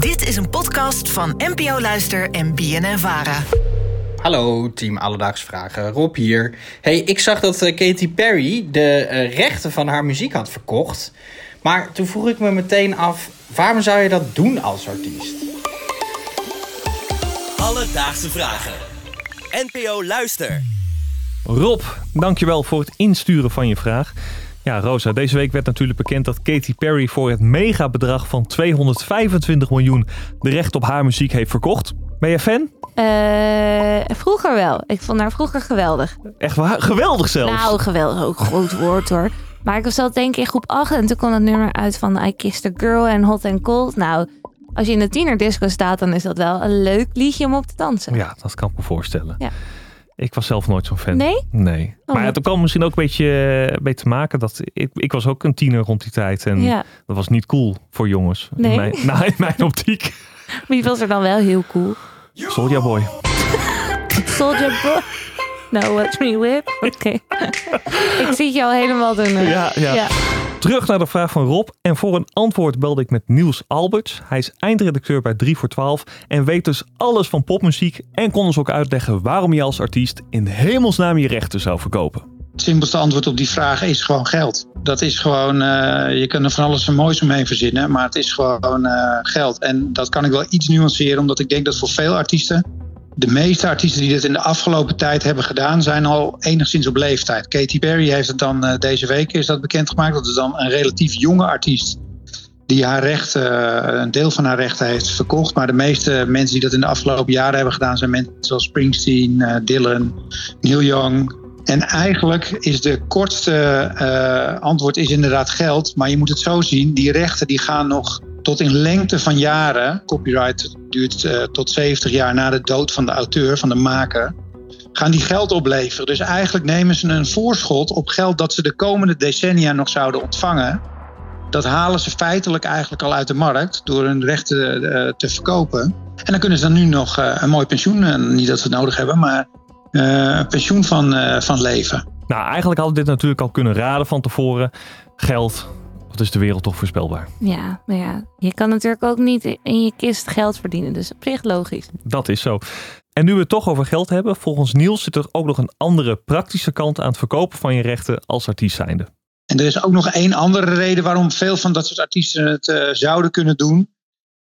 Dit is een podcast van NPO Luister en BNN Vara. Hallo, team Alledaags Vragen. Rob hier. Hey, ik zag dat eh, Katy Perry de eh, rechten van haar muziek had verkocht. Maar toen vroeg ik me meteen af, waarom zou je dat doen als artiest? Alledaagse Vragen. NPO Luister. Rob, dankjewel voor het insturen van je vraag. Ja, Rosa, deze week werd natuurlijk bekend dat Katy Perry voor het megabedrag van 225 miljoen de recht op haar muziek heeft verkocht. Ben je fan? Eh, vroeger wel. Ik vond haar vroeger geweldig. Echt waar? Geweldig zelfs. Nou, geweldig. Ook groot woord hoor. Maar ik was al denk ik in groep 8 en toen kwam het nummer uit van I Kissed a Girl en Hot and Cold. Nou, als je in de tienerdisco staat, dan is dat wel een leuk liedje om op te dansen. Ja, dat kan ik me voorstellen. Ja. Ik was zelf nooit zo'n fan. Nee? Nee. Oh. Maar het kan misschien ook een beetje mee te maken dat ik, ik was ook een tiener rond die tijd. En Ja. dat was niet cool voor jongens. Nee? In mijn, nou, in mijn optiek. Wie was er dan wel heel cool? Soulja Boy. Soldier Boy. No, watch me whip. Oké. ik zie je al helemaal doen. Ja, ja. Terug naar de vraag van Rob. En voor een antwoord belde ik met Niels Alberts. Hij is eindredacteur bij 3 voor 12 en weet dus alles van popmuziek. En kon ons ook uitleggen waarom je als artiest in hemelsnaam je rechten zou verkopen. Het simpelste antwoord op die vraag is gewoon geld. Dat is gewoon, eh, je kunt er van alles en moois omheen verzinnen, maar het is gewoon eh, geld. En dat kan ik wel iets nuanceren, omdat ik denk dat voor veel artiesten, de meeste artiesten die dit in de afgelopen tijd hebben gedaan, zijn al enigszins op leeftijd. Katy Perry heeft het dan eh, deze week is dat bekendgemaakt. Dat is dan een relatief jonge artiest die haar rechten, eh, een deel van haar rechten heeft verkocht. Maar de meeste mensen die dat in de afgelopen jaren hebben gedaan, zijn mensen zoals Springsteen, eh, Dylan, Neil Young. En eigenlijk is de kortste antwoord is inderdaad geld. Maar je moet het zo zien, die rechten die gaan nog tot in lengte van jaren. Copyright duurt eh, tot 70 jaar na de dood van de auteur, van de maker. Gaan die geld opleveren. Dus eigenlijk nemen ze een voorschot op geld dat ze de komende decennia nog zouden ontvangen. Dat halen ze feitelijk eigenlijk al uit de markt door hun rechten eh, te verkopen. En dan kunnen ze dan nu nog eh, een mooi pensioen, niet dat we het nodig hebben, maar een pensioen van, van leven. Nou, eigenlijk hadden we dit natuurlijk al kunnen raden van tevoren. Geld, wat is de wereld toch voorspelbaar? Ja, maar ja, je kan natuurlijk ook niet in je kist geld verdienen. Dus op zich logisch. Dat is zo. En nu we het toch over geld hebben, volgens Niels zit er ook nog een andere praktische kant aan het verkopen van je rechten als artiest zijnde. En er is ook nog één andere reden waarom veel van dat soort artiesten het eh, zouden kunnen doen.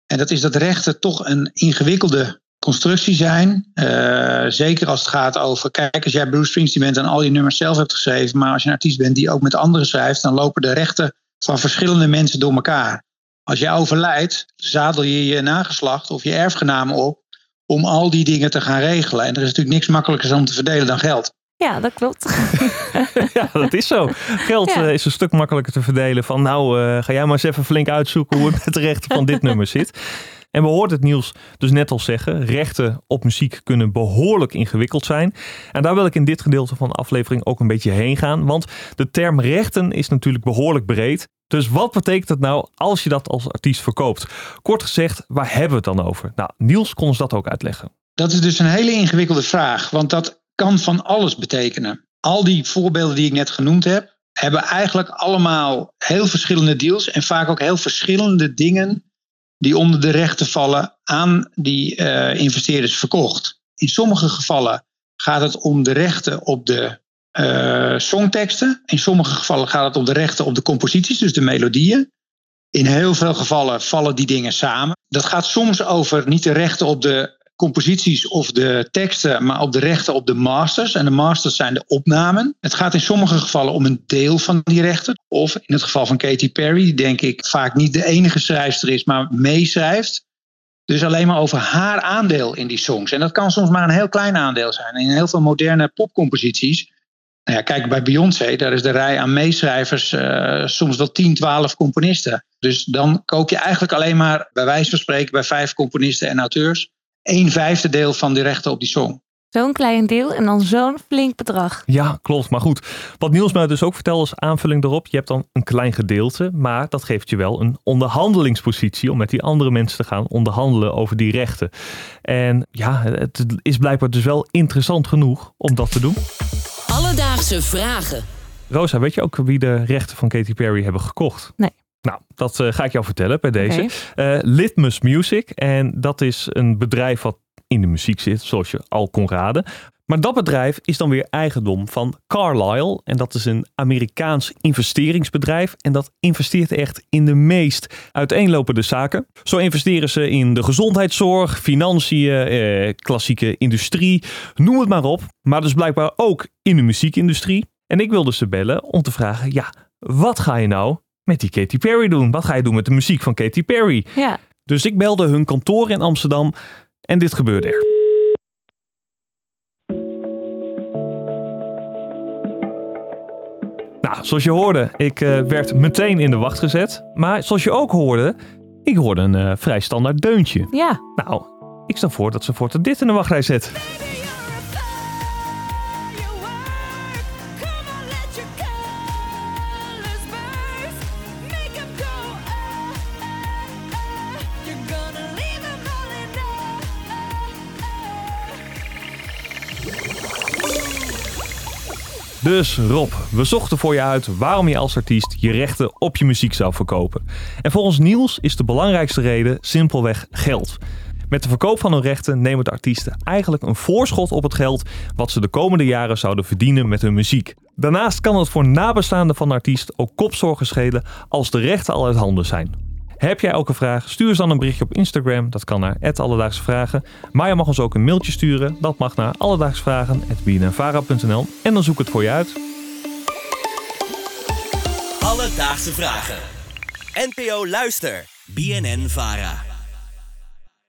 En dat is dat rechten toch een ingewikkelde constructie zijn. Eh, zeker als het gaat over, kijk, als jij Bruce Springsteen bent en al je nummers zelf hebt geschreven, maar als je een artiest bent die ook met anderen schrijft, dan lopen de rechten van verschillende mensen door elkaar. Als jij overlijdt, zadel je je nageslacht of je erfgenamen op om al die dingen te gaan regelen. En er is natuurlijk niks makkelijkers om te verdelen dan geld. Ja, dat klopt. ja, dat is zo. Geld Ja. eh, is een stuk makkelijker te verdelen van nou, eh, ga jij maar eens even flink uitzoeken hoe het met de rechten van dit nummer zit. En we hoorden het Niels dus net al zeggen, rechten op muziek kunnen behoorlijk ingewikkeld zijn. En daar wil ik in dit gedeelte van de aflevering ook een beetje heen gaan, want de term rechten is natuurlijk behoorlijk breed. Dus wat betekent het nou als je dat als artiest verkoopt? Kort gezegd, waar hebben we het dan over? Nou, Niels kon ons dat ook uitleggen. Dat is dus een hele ingewikkelde vraag, want dat kan van alles betekenen. Al die voorbeelden die ik net genoemd heb, hebben eigenlijk allemaal heel verschillende deals en vaak ook heel verschillende dingen die onder de rechten vallen aan die eh, investeerders verkocht. In sommige gevallen gaat het om de rechten op de eh, songteksten. In sommige gevallen gaat het om de rechten op de composities, dus de melodieën. In heel veel gevallen vallen die dingen samen. Dat gaat soms over niet de rechten op de composities of de teksten, maar op de rechten op de masters. En de masters zijn de opnamen. Het gaat in sommige gevallen om een deel van die rechten. Of in het geval van Katy Perry, die denk ik vaak niet de enige schrijfster is, maar meeschrijft. Dus alleen maar over haar aandeel in die songs. En dat kan soms maar een heel klein aandeel zijn. In heel veel moderne popcomposities. Nou ja, kijk, bij Beyoncé, daar is de rij aan meeschrijvers eh, soms wel 10, 12 componisten. Dus dan koop je eigenlijk alleen maar, bij wijze van spreken, bij vijf componisten en auteurs, een vijfde deel van de rechten op die song. Zo'n klein deel en dan zo'n flink bedrag. Ja, klopt. Maar goed, wat Niels mij dus ook vertelde als aanvulling erop. Je hebt dan een klein gedeelte, maar dat geeft je wel een onderhandelingspositie om met die andere mensen te gaan onderhandelen over die rechten. En ja, het is blijkbaar dus wel interessant genoeg om dat te doen. Alledaagse vragen. Rosa, weet je ook wie de rechten van Katy Perry hebben gekocht? Nee. Nou, dat eh, ga ik jou vertellen bij deze. Eh, Litmus Music. En dat is een bedrijf wat in de muziek zit, zoals je al kon raden. Maar dat bedrijf is dan weer eigendom van Carlyle. En dat is een Amerikaans investeringsbedrijf. En dat investeert echt in de meest uiteenlopende zaken. Zo investeren ze in de gezondheidszorg, financiën, eh, klassieke industrie, noem het maar op. Maar dus blijkbaar ook in de muziekindustrie. En ik wilde ze bellen om te vragen, ja, wat ga je nou met die Katy Perry doen? Wat ga je doen met de muziek van Katy Perry? Ja. Dus ik belde hun kantoor in Amsterdam en dit gebeurde er. Nou, zoals je hoorde, ik eh, werd meteen in de wacht gezet. Maar zoals je ook hoorde, ik hoorde een eh, vrij standaard deuntje. Ja. Nou, ik stel voor dat ze voortaan dit in de wachtrij zet. Dus Rob, we zochten voor je uit waarom je als artiest je rechten op je muziek zou verkopen. En volgens Niels is de belangrijkste reden simpelweg geld. Met de verkoop van hun rechten nemen de artiesten eigenlijk een voorschot op het geld wat ze de komende jaren zouden verdienen met hun muziek. Daarnaast kan het voor nabestaanden van de artiest ook kopzorgen schelen als de rechten al uit handen zijn. Heb jij ook een vraag? Stuur eens dan een berichtje op Instagram. Dat kan naar Alledaagse Vragen. Maar je mag ons ook een mailtje sturen. Dat mag naar alledaagsvragen.bnnvara.nl En dan zoek ik het voor je uit. Alledaagse vragen. NPO Luister. BNN Vara.